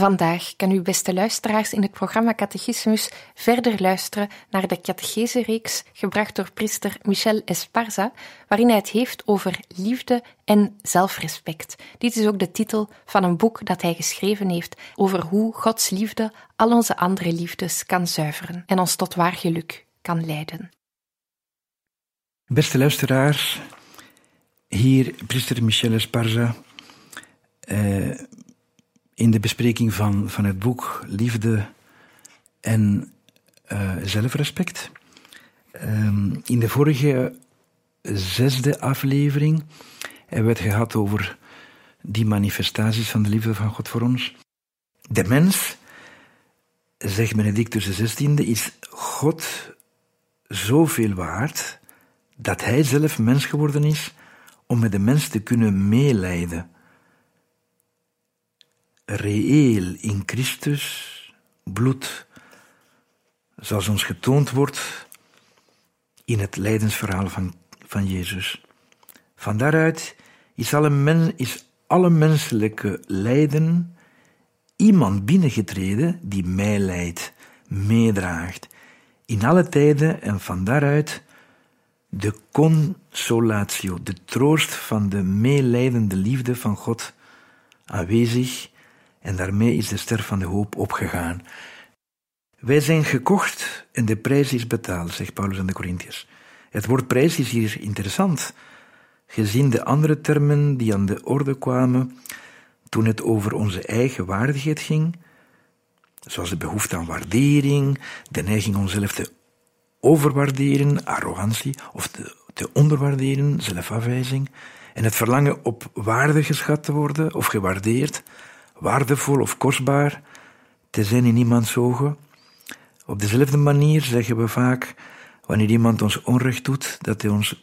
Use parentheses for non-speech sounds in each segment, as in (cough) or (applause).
Vandaag kan u, beste luisteraars, in het programma Catechismus verder luisteren naar de catechese-reeks gebracht door priester Michel Esparza, waarin hij het heeft over liefde en zelfrespect. Dit is ook de titel van een boek dat hij geschreven heeft over hoe Gods liefde al onze andere liefdes kan zuiveren en ons tot waar geluk kan leiden. Beste luisteraars, hier priester Michel Esparza. Uh, in de bespreking van, van het boek Liefde en uh, zelfrespect. Um, in de vorige zesde aflevering hebben we het gehad over die manifestaties van de liefde van God voor ons. De mens, zegt Benedictus XVI, is God zoveel waard dat hij zelf mens geworden is om met de mens te kunnen meeleiden reëel in Christus bloed, zoals ons getoond wordt in het lijdensverhaal van, van Jezus. Van daaruit is alle, is alle menselijke lijden iemand binnengetreden die mij leidt, meedraagt, in alle tijden en van daaruit de consolatio, de troost van de meelijdende liefde van God aanwezig en daarmee is de ster van de hoop opgegaan. Wij zijn gekocht en de prijs is betaald, zegt Paulus aan de Corinthiërs. Het woord prijs is hier interessant, gezien de andere termen die aan de orde kwamen toen het over onze eigen waardigheid ging, zoals de behoefte aan waardering, de neiging onszelf te overwaarderen, arrogantie, of te, te onderwaarderen, zelfafwijzing, en het verlangen op waarde geschat te worden of gewaardeerd, waardevol of kostbaar te zijn in iemands ogen. Op dezelfde manier zeggen we vaak, wanneer iemand ons onrecht doet, dat hij ons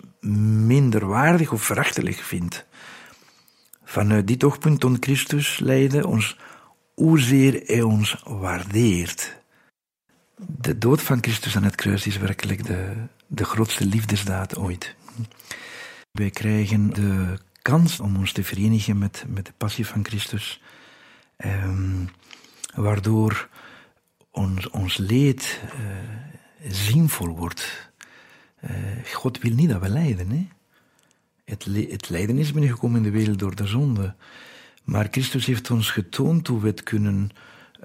minder waardig of verachtelijk vindt. Vanuit dit oogpunt toont Christus leiden ons hoezeer hij ons waardeert. De dood van Christus aan het kruis is werkelijk de, de grootste liefdesdaad ooit. Wij krijgen de kans om ons te verenigen met, met de passie van Christus Um, waardoor ons, ons leed uh, zinvol wordt. Uh, God wil niet dat we lijden. Hè? Het, het lijden is binnengekomen in de wereld door de zonde. Maar Christus heeft ons getoond hoe we het kunnen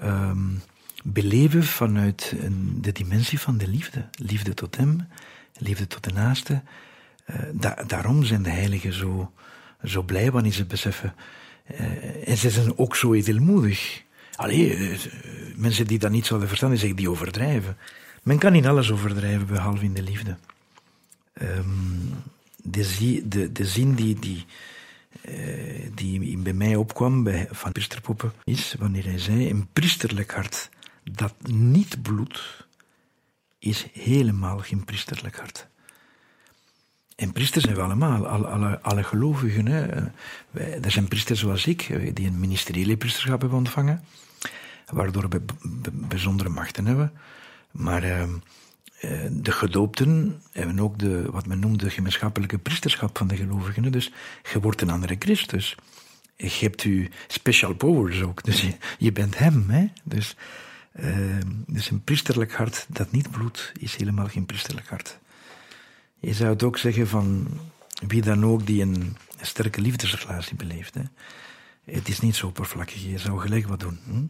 um, beleven vanuit de dimensie van de liefde. Liefde tot Hem, liefde tot de naaste. Da daarom zijn de heiligen zo, zo blij wanneer ze beseffen en ze zijn ook zo edelmoedig. Allee, uh, mensen die dat niet zouden verstaan, zeggen die overdrijven. Men kan niet alles overdrijven, behalve in de liefde. Um, de, de, de zin die, die, die bij mij opkwam bij, van priesterpoppen is wanneer hij zei: Een priesterlijk hart dat niet bloedt, is helemaal geen priesterlijk hart. En priesters zijn we allemaal, alle, gelovigen. Hè. Er zijn priesters zoals ik, eh, die een ministeriële priesterschap hebben ontvangen, waardoor we bijzondere machten hebben. Maar uh, de gedoopten hebben ook de, wat men noemt de gemeenschappelijke priesterschap van de gelovigen. Dus je wordt een andere Christus. Je hebt u special powers ook, dus je, bent hem. Hè? Dus, uh, dus een priesterlijk hart dat niet bloedt, is helemaal geen priesterlijk hart. Je zou het ook zeggen van wie dan ook die een sterke liefdesrelatie beleeft. Het is niet zo oppervlakkig, je zou gelijk wat doen. Hm?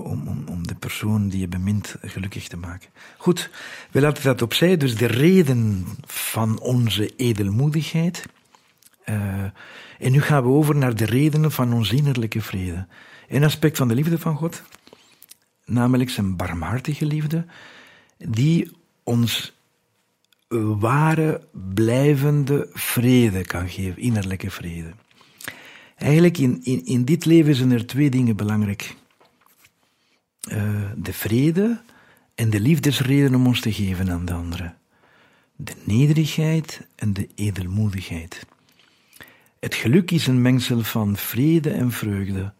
Om, om, om de persoon die je bemint gelukkig te maken. Goed, we laten dat opzij. Dus de reden van onze edelmoedigheid. Uh, en nu gaan we over naar de redenen van onze innerlijke vrede. Een aspect van de liefde van God, namelijk zijn barmhartige liefde, die ons ware, blijvende vrede kan geven, innerlijke vrede. Eigenlijk in, in, in dit leven zijn er twee dingen belangrijk. Uh, de vrede en de liefdesreden om ons te geven aan de anderen. De nederigheid en de edelmoedigheid. Het geluk is een mengsel van vrede en vreugde.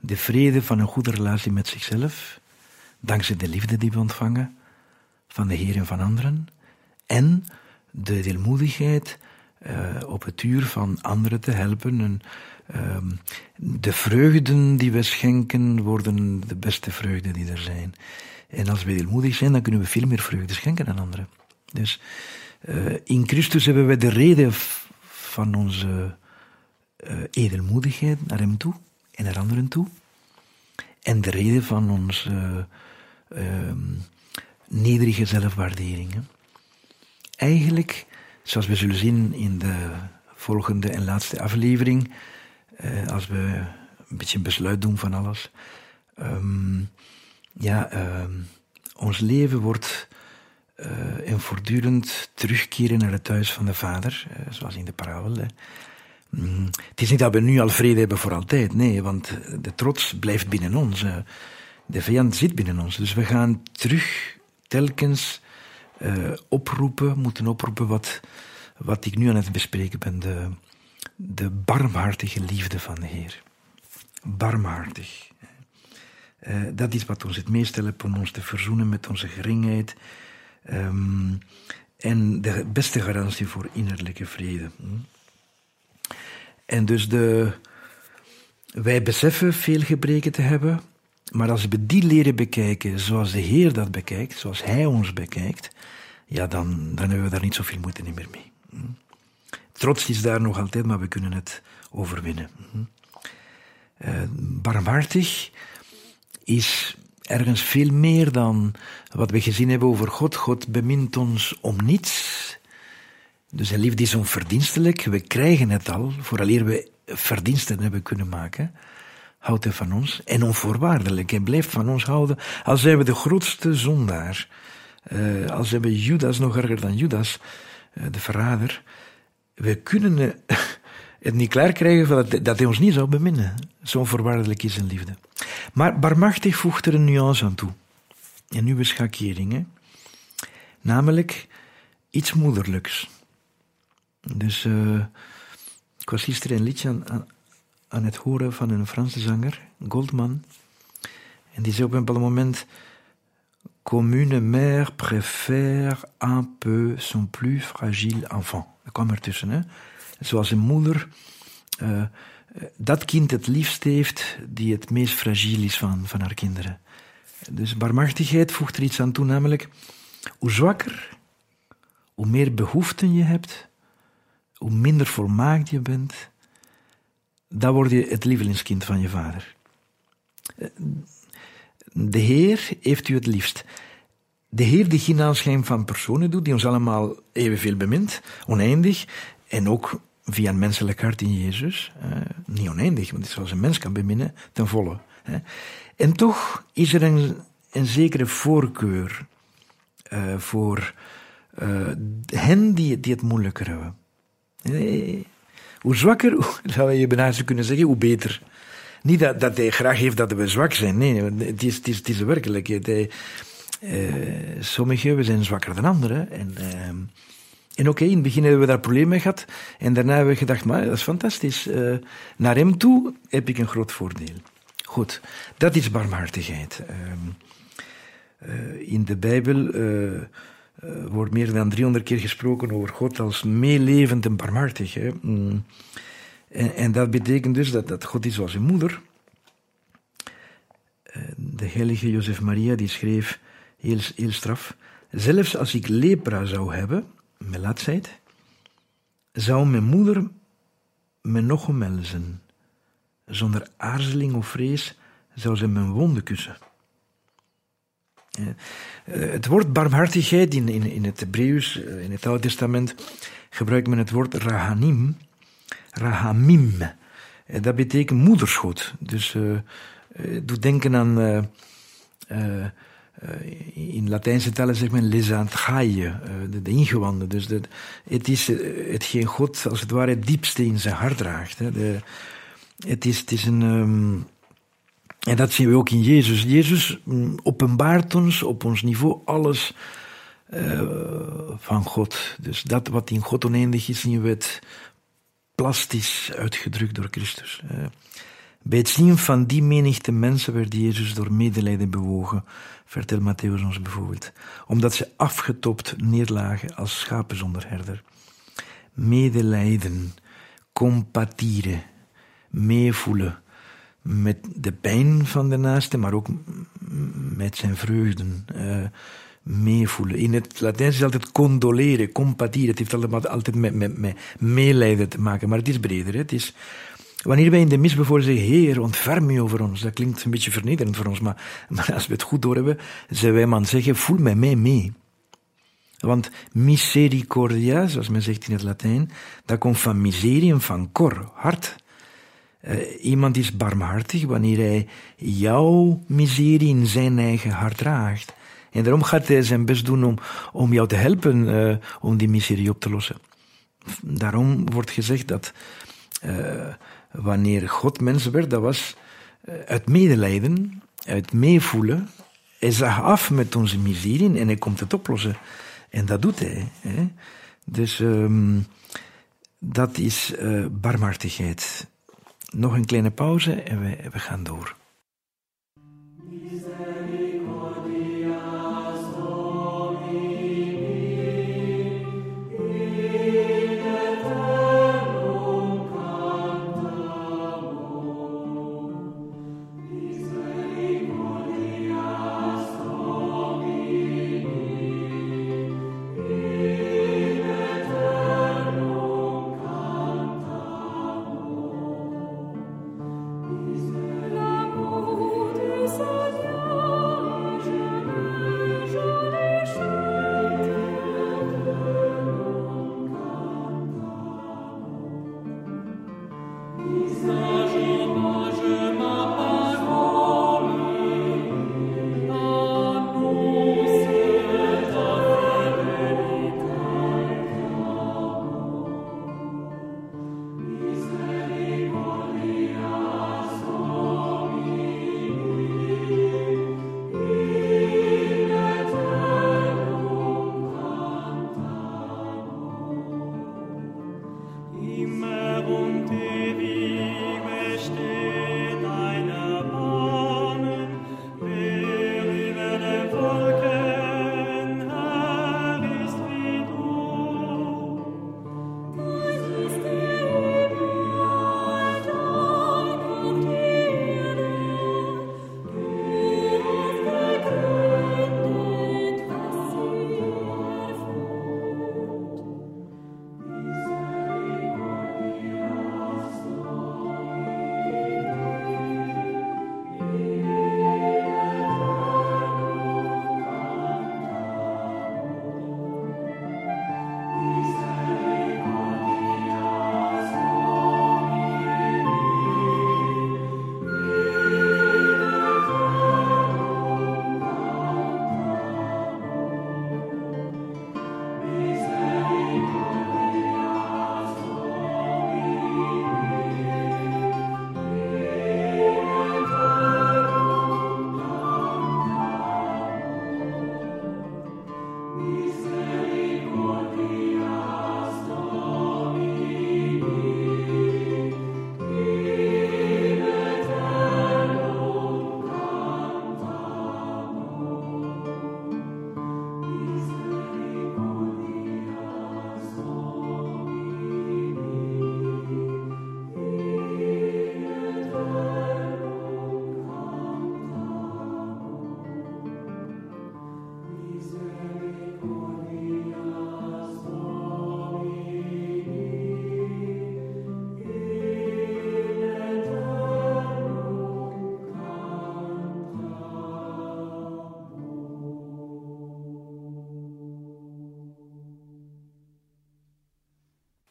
De vrede van een goede relatie met zichzelf, dankzij de liefde die we ontvangen van de Heer en van anderen. En de deelmoedigheid uh, op het uur van anderen te helpen. En, uh, de vreugden die we schenken worden de beste vreugden die er zijn. En als we deelmoedig zijn, dan kunnen we veel meer vreugde schenken aan anderen. Dus uh, in Christus hebben we de reden van onze uh, edelmoedigheid naar Hem toe en naar anderen toe. En de reden van onze ehm, nederige zelfwaardering. Eigenlijk, zoals we zullen zien in de volgende en laatste aflevering, uh, als we een beetje een besluit doen van alles. Um, ja, uh, ons leven wordt uh, een voortdurend terugkeren naar het thuis van de Vader, uh, zoals in de parabel. Mm, het is niet dat we nu al vrede hebben voor altijd, nee, want de trots blijft binnen ons. De vijand zit binnen ons. Dus we gaan terug telkens uh, oproepen, moeten oproepen wat, wat ik nu aan het bespreken ben. De, de barmhartige liefde van de Heer. Barmhartig. Uh, dat is wat ons het meest helpt om ons te verzoenen met onze geringheid. Um, en de beste garantie voor innerlijke vrede. En dus de, wij beseffen veel gebreken te hebben, maar als we die leren bekijken zoals de Heer dat bekijkt, zoals Hij ons bekijkt, ja, dan, dan hebben we daar niet zoveel moeite meer mee. Hm? Trots is daar nog altijd, maar we kunnen het overwinnen. Uh, barmhartig is ergens veel meer dan wat we gezien hebben over God. God bemint ons om niets. Dus zijn liefde is onverdienstelijk. We krijgen het al, vooraleer we verdiensten hebben kunnen maken. Houdt hij van ons. En onvoorwaardelijk. Hij blijft van ons houden. Al zijn de grootste zondaar. Uh, al zijn Judas nog erger dan Judas, uh, de verrader. We kunnen uh, (laughs) het niet klaar krijgen dat, hij ons niet zou beminnen. Zo onvoorwaardelijk is zijn liefde. Maar barmachtig voegt er een nuance aan toe. Een nieuwe schakering. Hè? Namelijk iets moederlijks. Dus ik was gisteren een liedje aan, aan het horen van een Franse zanger, Goldman. En die zei op een bepaald moment: Comme une mère préfère un peu son plus fragile enfant. Dat kwam ertussen, hè? Zoals een moeder uh, dat kind het liefst heeft die het meest fragiel is van, van haar kinderen. Dus barmhartigheid voegt er iets aan toe, namelijk hoe zwakker, hoe meer behoeften je hebt, hoe minder volmaakt je bent, dan word je het lievelingskind van je vader. De Heer heeft u het liefst. De Heer die geen aanschijn van personen doet, die ons allemaal evenveel bemint, oneindig, en ook via een menselijk hart in Jezus. Eh, niet oneindig, want zoals een mens kan beminnen, ten volle. Hè. En toch is er een, een zekere voorkeur uh, voor uh, hen die, die het moeilijker hebben. Hoe zwakker, zou (laughs) je bijna kunnen zeggen, hoe beter. Niet dat, dat hij graag heeft dat we zwak zijn. Nee, het is, het is, het is de uh, sommigen we zijn zwakker dan anderen. En, uh, en oké, in het begin hebben we daar problemen mee gehad. En daarna hebben we gedacht, maar dat is fantastisch. Uh, naar hem toe heb ik een groot voordeel. Goed, dat is barmhartigheid. in de Bijbel wordt meer dan 300 keer gesproken over God als meelevend en barmhartig. Hè. Mm. En, en, dat betekent dus dat, God is zoals een moeder. De heilige Jozef Maria die schreef heel, heel straf. Zelfs als ik lepra zou hebben, melatsheid, zou mijn moeder me nog omhelzen. Zonder aarzeling of vrees zou ze mijn wonden kussen. Eh, het woord barmhartigheid in, in, in het Hebreeuws, eh, in het Oude Testament, gebruikt men het woord rahanim, rahamim. Eh, dat betekent moederschot. Dus uh, doe denken aan, in Latijnse talen zegt men lesantgaie, de, de ingewanden. Dus het is hetgeen God als het ware het diepste in zijn hart draagt. Hè. De, het, is, het is een... Um, en dat zien we ook in Jezus. Jezus mm, openbaart ons op ons niveau alles uh, van God. Dus dat wat in God oneindig is, zien we het plastisch uitgedrukt door Christus. Uh, bij het zien van die menigte mensen werd Jezus door medelijden bewogen, vertelt Matthäus ons bijvoorbeeld, omdat ze afgetopt neerlagen als schapen zonder herder. Medelijden, compatire, meevoelen, met de pijn van de naaste, maar ook met zijn vreugden uh, meevoelen. In het Latijns is het altijd condoleren, compatire. Het heeft altijd met, met, met meelijden te maken, maar het is breder. Het is, wanneer wij in de mis bijvoorbeeld zeggen, Heer, ontferm je over ons, dat klinkt een beetje vernederend voor ons, maar, maar als we het goed doorhebben, zijn wij man zeggen, voel met mij mee. Want misericordia, zoals men zegt in het Latijn, dat komt van miserium, van cor, hart. Uh, iemand is barmhartig wanneer hij jouw miserie in zijn eigen hart draagt. En daarom gaat hij zijn best doen om, om jou te helpen uh, om die miserie op te lossen. Daarom wordt gezegd dat uh, wanneer God mens werd, dat was uit medelijden, uit meevoelen. Hij zag af met onze miserie en hij komt het oplossen. En dat doet hij. Hè? Dus um, dat is barmhartigheid. Nog een kleine pauze en we, we gaan door.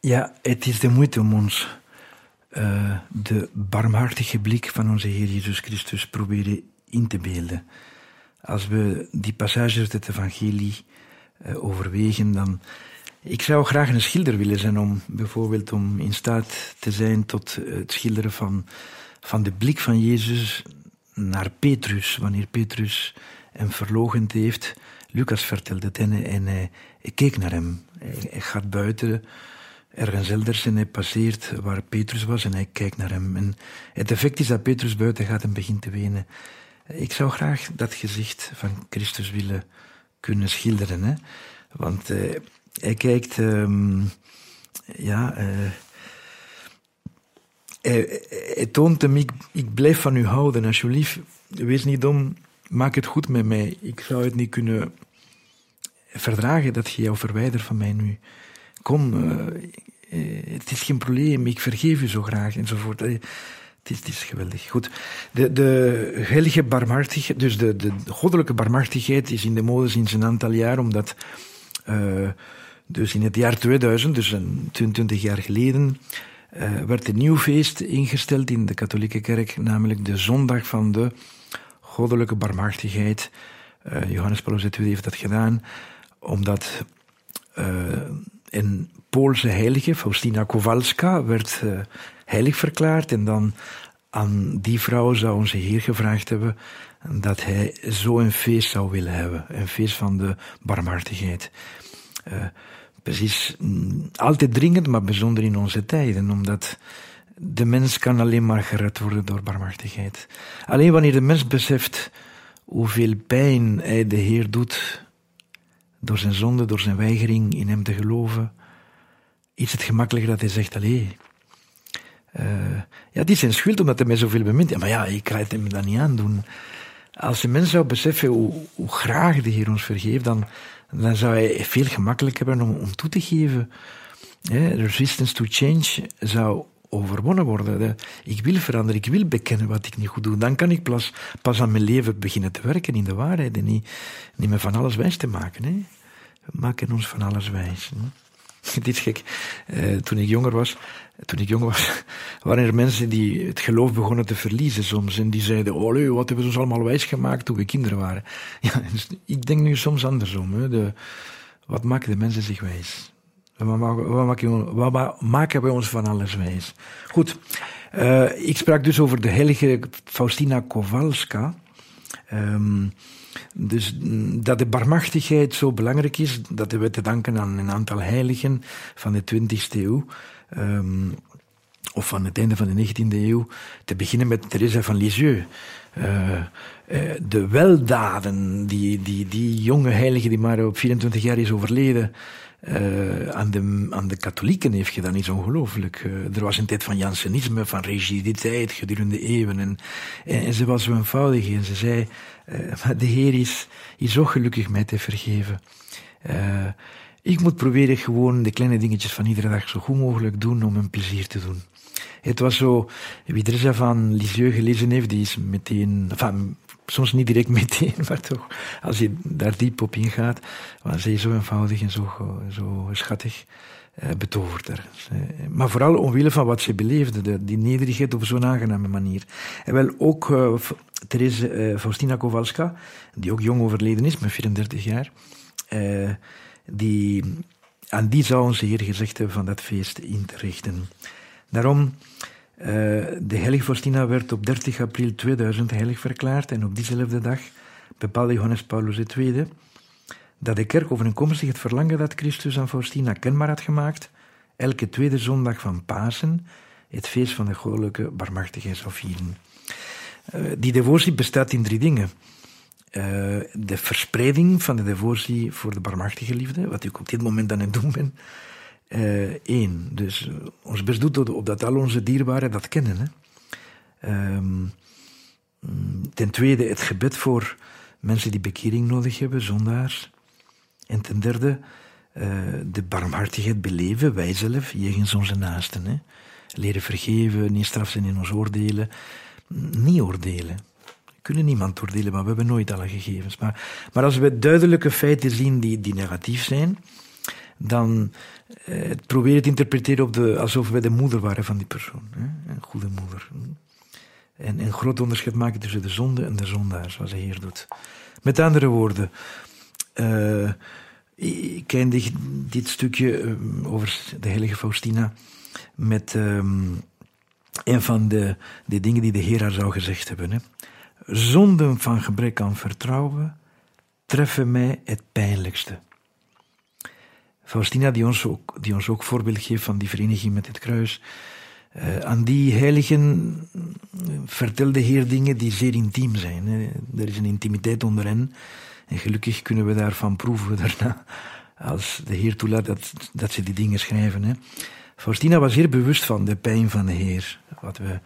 Ja, het is de moeite om ons uh, de barmhartige blik van onze Heer Jezus Christus proberen in te beelden. Als we die passages uit het evangelie uh, overwegen, dan... Ik zou graag een schilder willen zijn om bijvoorbeeld om in staat te zijn tot het schilderen van, van de blik van Jezus naar Petrus, wanneer Petrus hem verlogend heeft. Lucas vertelde het en, en hij, keek naar hem. Hij, hij gaat buiten ergens elders en hij passeert waar Petrus was en hij kijkt naar hem. En het effect is dat Petrus buiten gaat en begint te wenen. Ik zou graag dat gezicht van Christus willen kunnen schilderen. Hè? Want uh, hij kijkt, um, ja, hij, hij, toont hem, ik, ik blijf van u houden, alsjeblieft. Wees niet dom, maak het goed met mij. Ik zou het niet kunnen verdragen dat je jou verwijdert van mij nu kom, uh, het is geen probleem, ik vergeef u zo graag, enzovoort. Het is, het is geweldig. Goed. De, de heilige barmhartigheid, dus de, de goddelijke barmhartigheid is in de mode sinds een aantal jaar, omdat dus in het jaar 2000, dus een 22 jaar geleden, werd een nieuw feest ingesteld in de katholieke kerk, namelijk de zondag van de goddelijke barmhartigheid. Johannes Paulus II heeft dat gedaan, omdat een Poolse heilige, Faustina Kowalska, werd uh, heilig verklaard. En dan aan die vrouw zou onze Heer gevraagd hebben dat hij zo'n feest zou willen hebben. Een feest van de barmhartigheid. Uh, precies, mm, altijd dringend, maar bijzonder in onze tijden, omdat de mens kan alleen maar gered worden door barmhartigheid. Alleen wanneer de mens beseft hoeveel pijn hij de Heer doet, door zijn zonde, door zijn weigering in hem te geloven, is het gemakkelijker dat hij zegt, allee, uh, ja, het is zijn schuld omdat hij mij zoveel bemint. Maar ja, ik kan het hem dat niet aandoen. Als een mens zou beseffen hoe, hoe, graag de Heer ons vergeeft, dan, dan zou hij veel gemakkelijker hebben om, om toe te geven. Resistance to change zou overwonnen worden. Ik wil veranderen, ik wil bekennen wat ik niet goed doe. Dan kan ik pas, pas aan mijn leven beginnen te werken in de waarheid en niet, niet meer van alles wijs te maken. Hè. We maken ons van alles wijs. Hè. (laughs) Het is gek. Uh, toen ik jonger was, toen ik jong was, (laughs) waren er mensen die het geloof begonnen te verliezen soms. En die zeiden, oh wat hebben we ons allemaal wijs gemaakt toen we kinderen waren. (laughs) Ja, dus ik denk nu soms andersom. Hè. De, wat maken de mensen zich wijs? Wat maken, wij ons van alles wijs? Goed, uh, ik sprak dus over de heilige Faustina Kowalska. Um, dus dat de barmachtigheid zo belangrijk is, dat hebben we te danken aan een aantal heiligen van de 20e eeuw. Um, of van het einde van de 19e eeuw, te beginnen met Teresa van Lisieux. Uh, uh, de weldaden, die, die, die jonge heilige die maar op 24 jaar is overleden, uh, aan, de, aan de katholieken heeft gedaan, is ongelooflijk. Uh, er was een tijd van Jansenisme, van rigiditeit gedurende eeuwen. En, en, ze was zo eenvoudig en ze zei, uh, de Heer is, is zo gelukkig mij te vergeven. ik moet proberen gewoon de kleine dingetjes van iedere dag zo goed mogelijk doen om een plezier te doen. Het was zo, wie er van Lisieux gelezen heeft, die is meteen, enfin, soms niet direct (laughs) meteen, maar toch, als je daar diep op ingaat, was hij zo eenvoudig en zo, zo schattig eh, betoverd er. Maar vooral omwille van wat ze beleefde, de, die nederigheid op zo'n aangename manier. En wel ook uh, Therese uh, Faustina Kowalska, die ook jong overleden is, met 34 jaar, uh, die, aan die zou onze Heer gezegd hebben van dat feest in te richten. Daarom uh, de heilige Faustina werd op 30 april 2000 heilig verklaard en op diezelfde dag bepaalde Johannes Paulus II dat de kerk overeenkomstig het verlangen dat Christus aan Faustina kenbaar had gemaakt, elke tweede zondag van Pasen het feest van de goddelijke barmhartigheid zou vieren. Uh, die devotie bestaat in drie dingen. Uh, de verspreiding van de devotie voor de barmhartige liefde, wat ik op dit moment aan het doen ben. Uh, dus ons best doet opdat al onze dierbaren dat kennen. Hè. Um, ten tweede, het gebed voor mensen die bekering nodig hebben, zondaars. En ten derde, uh, de barmhartigheid beleven, wij zelf, jegens onze naasten. Hè. Leren vergeven, niet straf zijn in ons oordelen. Niet oordelen. We kunnen niemand oordelen, maar we hebben nooit alle gegevens. Maar, maar als we duidelijke feiten zien die, die negatief zijn, dan uh, probeer te interpreteren op de, alsof wij de moeder waren van die persoon. Hè? Een goede moeder. En een groot onderscheid maken tussen de zonde en de zondaar, zoals hij hier doet. Met andere woorden, uh, ik ken dit stukje over de heilige Faustina met um, een van de, de dingen die de Heer haar zou gezegd hebben. Hè. Zonden van gebrek aan vertrouwen treffen mij het pijnlijkste. Faustina, die ons ook, die ons ook voorbeeld geeft van die vereniging met het kruis. Uh, aan die heiligen vertelde Heer dingen die zeer intiem zijn. Hè. Er is een intimiteit onder hen. En gelukkig kunnen we daarvan proeven (laughs) daarna. Als de Heer toelaat dat, dat ze die dingen schrijven. Hè. Faustina was zeer bewust van de pijn van de Heer. Wat we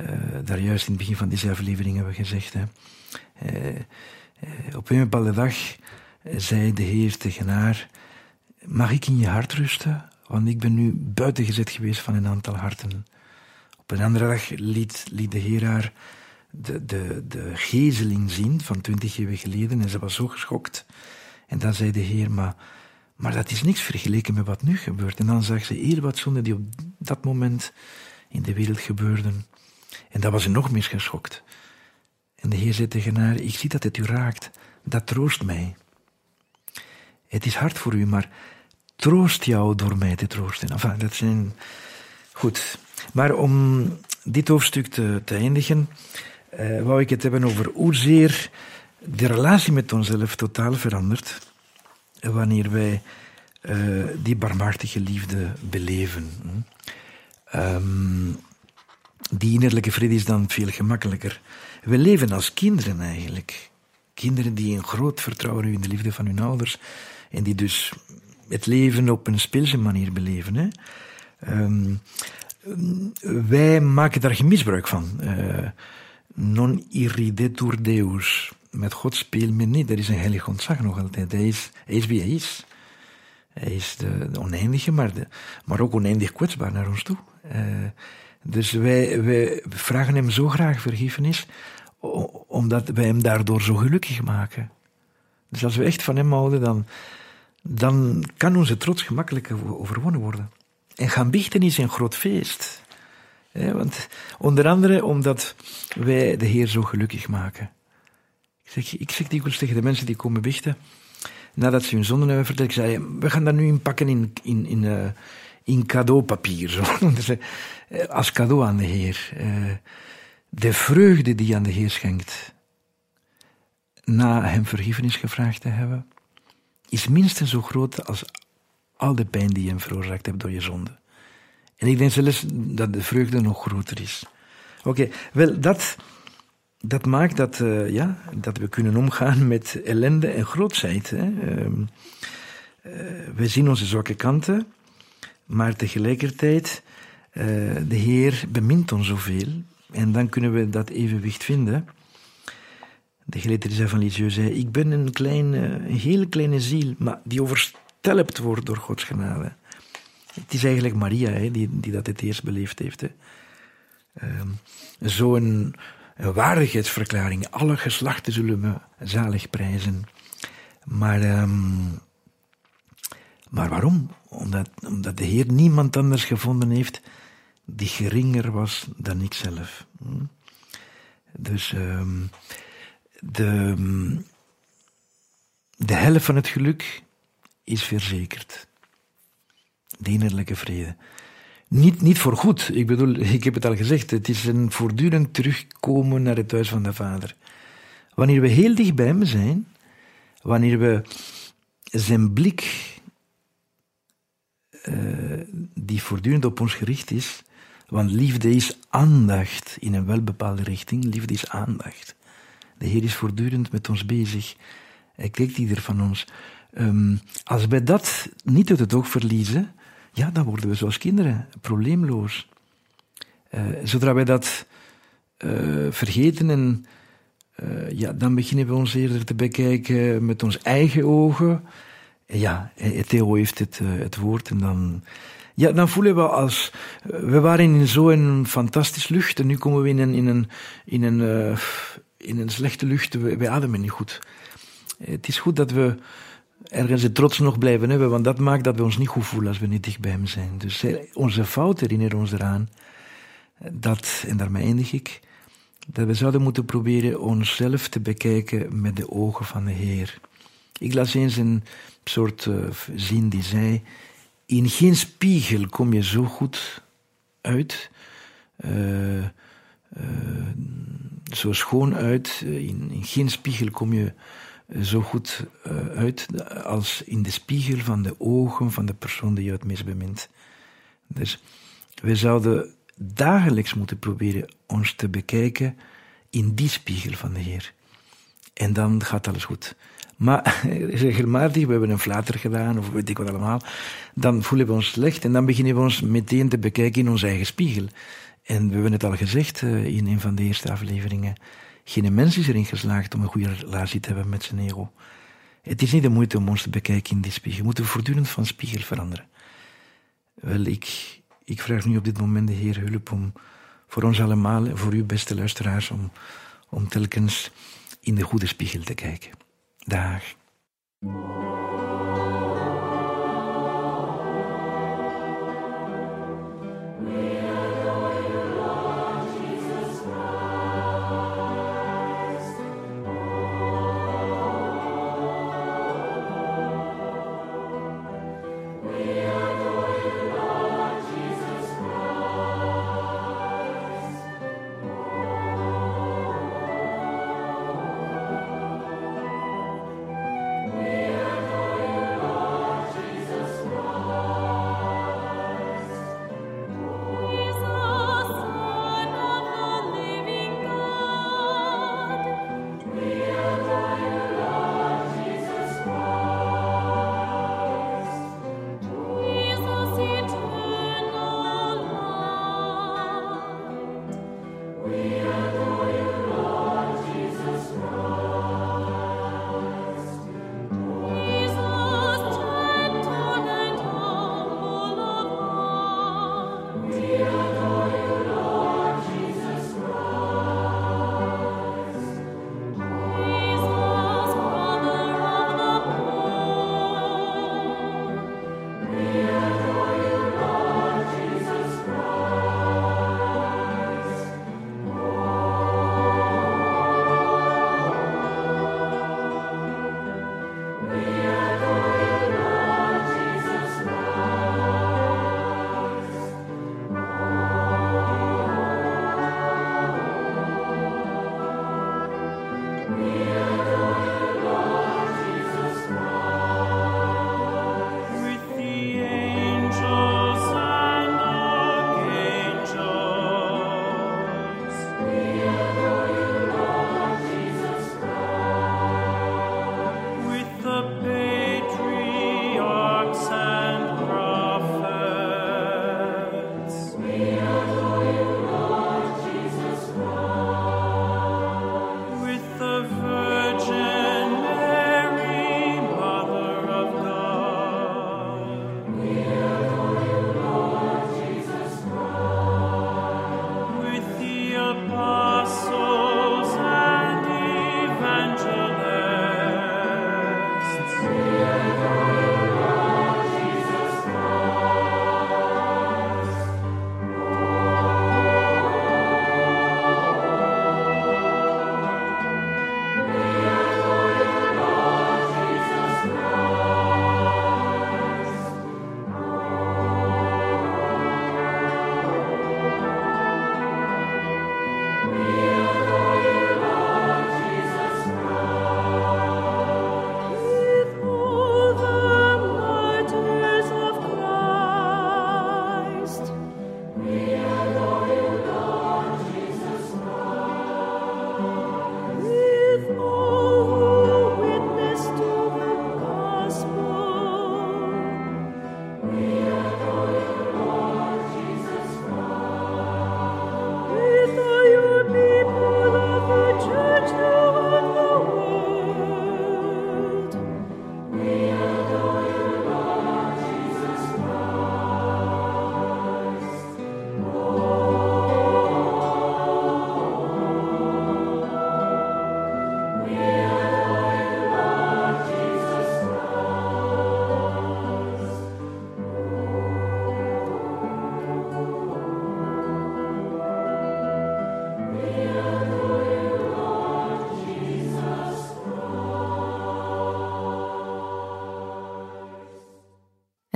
uh, daar juist in het begin van deze aflevering hebben gezegd. Hè. Op een bepaalde dag zei de Heer tegen haar: Mag ik in je hart rusten? Want ik ben nu buiten gezet geweest van een aantal harten. Op een andere dag liet, liet de Heer haar de, de, de gezeling zien van twintig jaar geleden en ze was zo geschokt. En dan zei de Heer: Maar maar dat is niks vergeleken met wat nu gebeurt. En dan zag ze heel wat zonden die op dat moment in de wereld gebeurden. En dan was ze nog meer geschokt. En de Heer zei tegen haar, ik zie dat het u raakt. Dat troost mij. Het is hard voor u, maar troost jou door mij te troosten. Dat zijn... Goed. Maar om dit hoofdstuk te, te eindigen, uh, wou ik het hebben over hoezeer de relatie met onszelf totaal verandert wanneer wij uh, die barmhartige liefde beleven. Um, die innerlijke vrede is dan veel gemakkelijker. We leven als kinderen eigenlijk. Kinderen die een groot vertrouwen hebben in de liefde van hun ouders en die dus het leven op een speelse manier beleven. Hè. Um, wij maken daar geen misbruik van. Uh, non irridetur deus met God speelt men niet. Er is een heilig ontzag nog altijd. Hij is, hij is wie hij is. Hij is de, oneindige, maar, de, maar ook oneindig kwetsbaar naar ons toe. Uh, dus wij, wij vragen hem zo graag vergiffenis, omdat wij hem daardoor zo gelukkig maken. Dus als we echt van hem houden, dan, dan kan onze trots gemakkelijk overwonnen worden. En gaan biechten is een groot feest. want onder andere omdat wij de Heer zo gelukkig maken. Ik zeg, ik zeg dikwijls tegen de mensen die komen biechten, nadat ze hun zonden hebben verteld, ik zei, we gaan dat nu inpakken in, in, in, uh, in cadeaupapier. (laughs) Uh, als cadeau aan de Heer. Uh, de vreugde die aan de Heer schenkt, na hem vergiffenis gevraagd te hebben, is minstens zo groot als al de pijn die je hem veroorzaakt hebt door je zonde. En ik denk zelfs dat de vreugde nog groter is. Oké, wel, dat dat maakt dat, uh, ja, dat we kunnen omgaan met ellende en grootheid. Hè. Uh, uh, we zien onze zwakke kanten, maar tegelijkertijd, uh, de Heer bemint ons zoveel. En dan kunnen we dat evenwicht vinden. De geleerde van Lisieux zei, ik ben een, klein, een hele kleine ziel, maar die overstelpt wordt door Gods genade. Het is eigenlijk Maria hè, die, die dat het eerst beleefd heeft. Ehm, zo'n waardigheidsverklaring. Alle geslachten zullen me zalig prijzen. Maar, um, maar waarom? Omdat, omdat de Heer niemand anders gevonden heeft die geringer was dan ikzelf. Hm? Dus um, de, de helft van het geluk is verzekerd. De innerlijke vrede. Niet, niet voor goed. Ik bedoel, (laughs) ik heb het al gezegd, het is een voortdurend terugkomen naar het huis van de Vader. Wanneer we heel dicht bij Hem zijn, wanneer we zijn blik, uh, die voortdurend op ons gericht is, want liefde is aandacht in een welbepaalde richting, liefde is aandacht. De Heer is voortdurend met ons bezig. Hij kijkt ieder van ons. Um, als wij dat niet uit het oog verliezen, ja, dan worden we zoals kinderen, probleemloos. Uh, zodra wij dat uh, vergeten en uh, ja, dan beginnen we ons eerder te bekijken met ons eigen ogen. Ja, Theo heeft het, het woord en dan, ja, dan voelen we als, we waren in zo'n fantastische lucht en nu komen we in een, in een, in een, in een slechte lucht, we, we ademen niet goed. Het is goed dat we ergens de trots nog blijven hebben, want dat maakt dat we ons niet goed voelen als we niet dicht bij hem zijn. Dus onze fout herinneren ons eraan dat, en daarmee eindig ik, dat we zouden moeten proberen onszelf te bekijken met de ogen van de Heer. Ik las eens een soort zin die zei: In geen spiegel kom je zo goed uit, uh, zo schoon uit. In, in, geen spiegel kom je zo goed uit als in de spiegel van de ogen van de persoon die je het meest bemint. Dus we zouden dagelijks moeten proberen ons te bekijken in die spiegel van de Heer. En dan gaat alles goed. Maar (laughs) regelmatig, we hebben een flater gedaan, of weet ik wat allemaal, dan voelen we ons slecht en dan beginnen we ons meteen te bekijken in onze eigen spiegel. En we hebben het al gezegd eh, in een van de eerste afleveringen. Geen mens is erin geslaagd om een goede relatie te hebben met zijn ego. Het is niet de moeite om ons te bekijken in die spiegel. We moeten voortdurend van spiegel veranderen. Wel, ik, ik vraag nu op dit moment de Heer hulp om voor ons allemaal, voor u beste luisteraars, om, om telkens in de goede spiegel te kijken. Dag.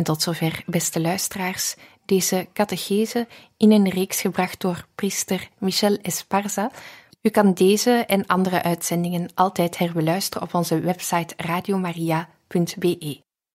Tot zover, beste luisteraars, deze catechese in een reeks gebracht door priester Michel Esparza. U kan deze en andere uitzendingen altijd herbeluisteren op onze website radiomaria.be.